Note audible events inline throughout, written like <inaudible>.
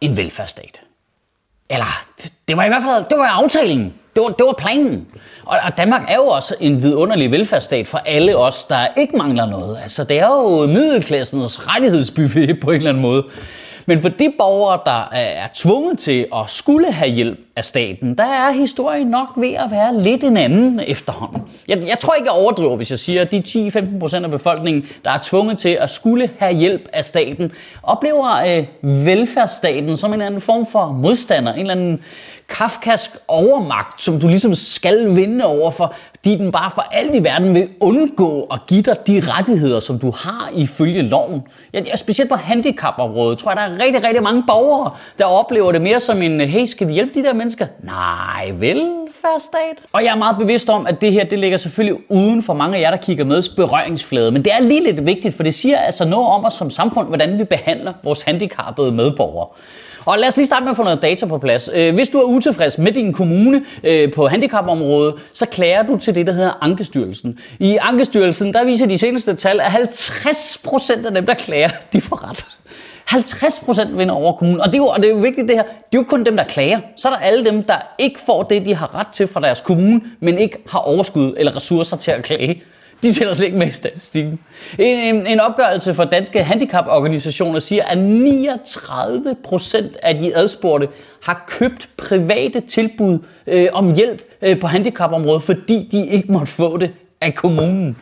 en velfærdsstat. Eller, det, det var i hvert fald det var aftalen. Det var, det var planen. Og, og Danmark er jo også en vidunderlig velfærdsstat for alle os, der ikke mangler noget. Altså, det er jo middelklassens rettighedsbuffet <laughs> på en eller anden måde. Men for de borgere, der er tvunget til at skulle have hjælp af staten, der er historien nok ved at være lidt en anden efterhånden. Jeg, jeg tror ikke, jeg overdriver, hvis jeg siger, at de 10-15 procent af befolkningen, der er tvunget til at skulle have hjælp af staten, oplever øh, velfærdsstaten som en eller anden form for modstander, en eller anden kafkask overmagt, som du ligesom skal vinde over for, fordi den bare for alt i verden vil undgå at give dig de rettigheder, som du har ifølge loven. Ja, specielt på handicapområdet tror jeg, der er rigtig, rigtig mange borgere, der oplever det mere som en, øh, hey, skal vi hjælpe de der mennesker? Nej, velfærdsstat. Og jeg er meget bevidst om, at det her, det ligger selvfølgelig uden for mange af jer, der kigger med berøringsflade. Men det er lige lidt vigtigt, for det siger altså noget om os som samfund, hvordan vi behandler vores handicappede medborgere. Og lad os lige starte med at få noget data på plads. Øh, hvis du er utilfreds med din kommune øh, på handicapområdet, så klager du til det, der hedder Ankestyrelsen. I Ankestyrelsen, der viser de seneste tal, at 50% af dem, der klager, de får ret. 50% vinder over kommunen. Og det, er jo, og det er jo vigtigt det her, det er jo kun dem, der klager. Så er der alle dem, der ikke får det, de har ret til fra deres kommune, men ikke har overskud eller ressourcer til at klage. De tæller slet ikke med i statistikken. En, en, en opgørelse fra danske handicaporganisationer siger, at 39 procent af de adspurgte har købt private tilbud øh, om hjælp øh, på handicapområdet, fordi de ikke måtte få det af kommunen.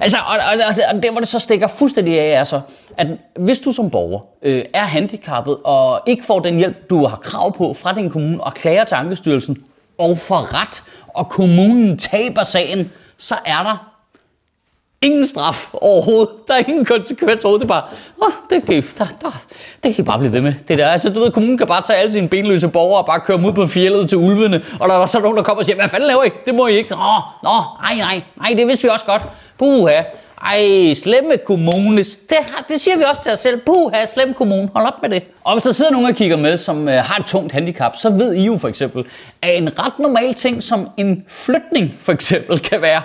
Altså, og, og, og der hvor det så stikker fuldstændig af, er så, at hvis du som borger øh, er handicappet og ikke får den hjælp, du har krav på fra din kommune, og klager til Ankestyrelsen, og får ret, og kommunen taber sagen, så er der ingen straf overhovedet. Der er ingen konsekvens overhovedet. Det er bare, åh, det kan, I- der, der, det kan I bare blive ved med. Det der. Altså, du ved, kommunen kan bare tage alle sine benløse borgere og bare køre dem ud på fjellet til ulvene. Og der er så nogen, der kommer og siger, hvad fanden laver I? Det må I ikke. Nå, nå, nej, nej, nej, det vidste vi også godt. Puha. Ej, slemme kommune. Det, har- det siger vi også til os selv. Puha, slem kommune. Hold op med det. Og hvis der sidder nogen og kigger med, som øh, har et tungt handicap, så ved I jo for eksempel, at en ret normal ting som en flytning for eksempel kan være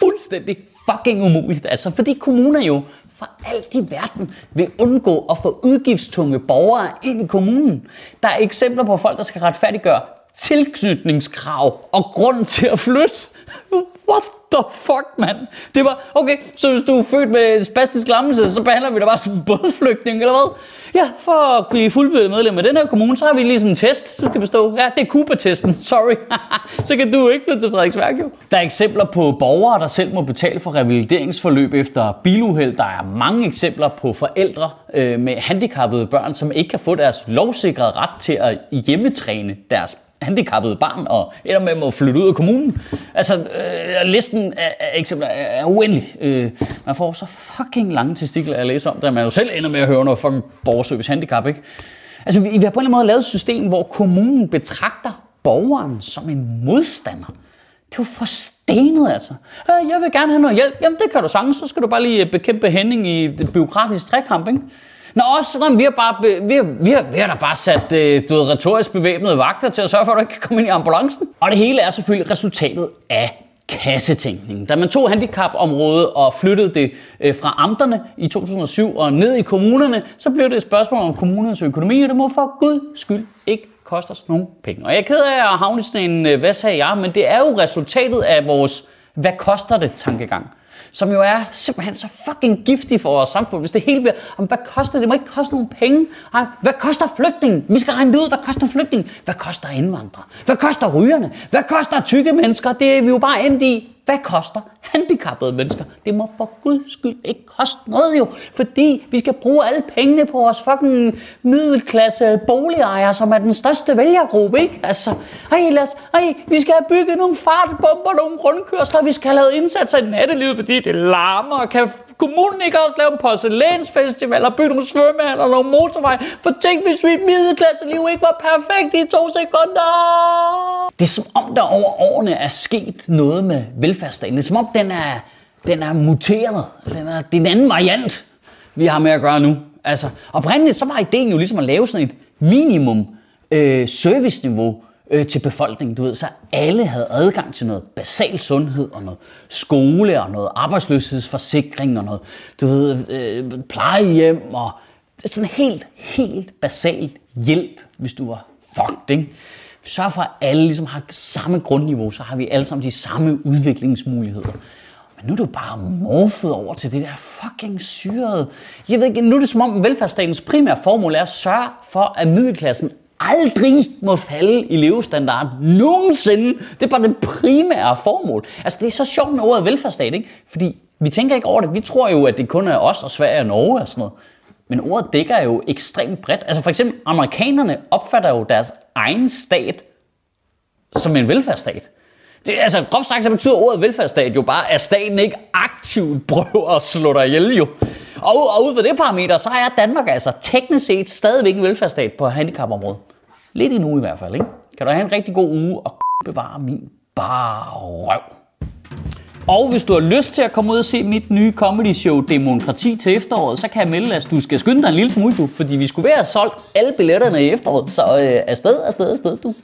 fuldstændig fucking umuligt. Altså, fordi kommuner jo for alt i verden vil undgå at få udgiftstunge borgere ind i kommunen. Der er eksempler på folk, der skal retfærdiggøre tilknytningskrav og grund til at flytte. What the fuck, mand? Det var, okay, så hvis du er født med spastisk lammelse, så behandler vi dig bare som bådflygtning, eller hvad? Ja, for at blive fuldbyrdet medlem af den her kommune, så har vi lige sådan en test, du skal bestå. Ja, det er Cooper-testen, sorry. <laughs> så kan du ikke flytte til Frederiksværk, jo. Der er eksempler på borgere, der selv må betale for revalideringsforløb efter biluheld. Der er mange eksempler på forældre øh, med handicappede børn, som ikke kan få deres lovsikrede ret til at hjemmetræne deres handicappet barn, og ender med at flytte ud af kommunen. Altså, øh, listen af, af eksempler er, er uendelig. Øh, man får så fucking lange testikler at læse om, da man jo selv ender med at høre noget fucking borgerservice handicap, ikke? Altså, vi, vi har på en eller anden måde lavet et system, hvor kommunen betragter borgeren som en modstander. Det er jo for stenet, altså. Øh, Jeg vil gerne have noget hjælp. Jamen, det kan du sagtens. Så skal du bare lige øh, bekæmpe Henning i det byråkratiske trækamp, ikke? Nå, også, nå, vi har, bare, be- vi har, vi har, vi har da bare sat øh, du ved, retorisk bevæbnede vagter til at sørge for, at du ikke kan komme ind i ambulancen. Og det hele er selvfølgelig resultatet af kassetænkningen. Da man tog handicapområdet og flyttede det øh, fra amterne i 2007 og ned i kommunerne, så blev det et spørgsmål om kommunernes økonomi, og det må for gud skyld ikke koste os nogen penge. Og jeg er ked af at havne sådan en, øh, hvad sagde jeg, men det er jo resultatet af vores, hvad koster det tankegang som jo er simpelthen så fucking giftig for vores samfund, hvis det hele bliver, om hvad koster det? Det må ikke koste nogen penge. Ej, hvad koster flygtning? Vi skal regne det ud, hvad koster flygtning? Hvad koster indvandrere? Hvad koster rygerne? Hvad koster tykke mennesker? Det er vi jo bare endt i hvad koster handicappede mennesker? Det må for guds skyld ikke koste noget jo, fordi vi skal bruge alle pengene på vores fucking middelklasse boligejere, som er den største vælgergruppe, ikke? Altså, ej, lad os, ej, vi skal have bygget nogle fartbomber, nogle rundkørsler, vi skal have lavet indsatser i nattelivet, fordi det larmer. Kan kommunen ikke også lave en porcelænsfestival og bygge nogle svømmehaller og nogle motorvej? For tænk, hvis mit middelklasseliv ikke var perfekt i to sekunder. Det er som om, der over årene er sket noget med velfærdsstaten. Det er som om, den er, den er muteret. Den er, det er en anden variant, vi har med at gøre nu. Altså, oprindeligt så var ideen jo ligesom at lave sådan et minimum øh, serviceniveau øh, til befolkningen, du ved, så alle havde adgang til noget basal sundhed og noget skole og noget arbejdsløshedsforsikring og noget, du ved, øh, plejehjem og sådan helt, helt basalt hjælp, hvis du var fucked, ikke? Sørg for, at alle ligesom har samme grundniveau, så har vi alle sammen de samme udviklingsmuligheder. Men nu er du bare morfet over til det der fucking syrede. Jeg ved ikke, nu er det som om velfærdsstatens primære formål er at sørge for, at middelklassen aldrig må falde i levestandard nogensinde. Det er bare det primære formål. Altså det er så sjovt med ordet velfærdsstat, ikke? Fordi vi tænker ikke over det. Vi tror jo, at det kun er os og Sverige og Norge og sådan noget. Men ordet dækker jo ekstremt bredt. Altså for eksempel, amerikanerne opfatter jo deres egen stat som en velfærdsstat. Det, altså groft sagt, så betyder ordet velfærdsstat jo bare, at staten ikke aktivt <laughs> prøver at slå dig ihjel jo. Og, og ud fra det parameter, så er Danmark altså teknisk set stadigvæk en velfærdsstat på handicapområdet. Lidt endnu i hvert fald, ikke? Kan du have en rigtig god uge og <laughs> bevare min bare røv. Og hvis du har lyst til at komme ud og se mit nye comedy show Demokrati til efteråret, så kan jeg melde, at du skal skynde dig en lille smule, du, fordi vi skulle være solgt alle billetterne i efteråret. Så øh, afsted, afsted, afsted, du.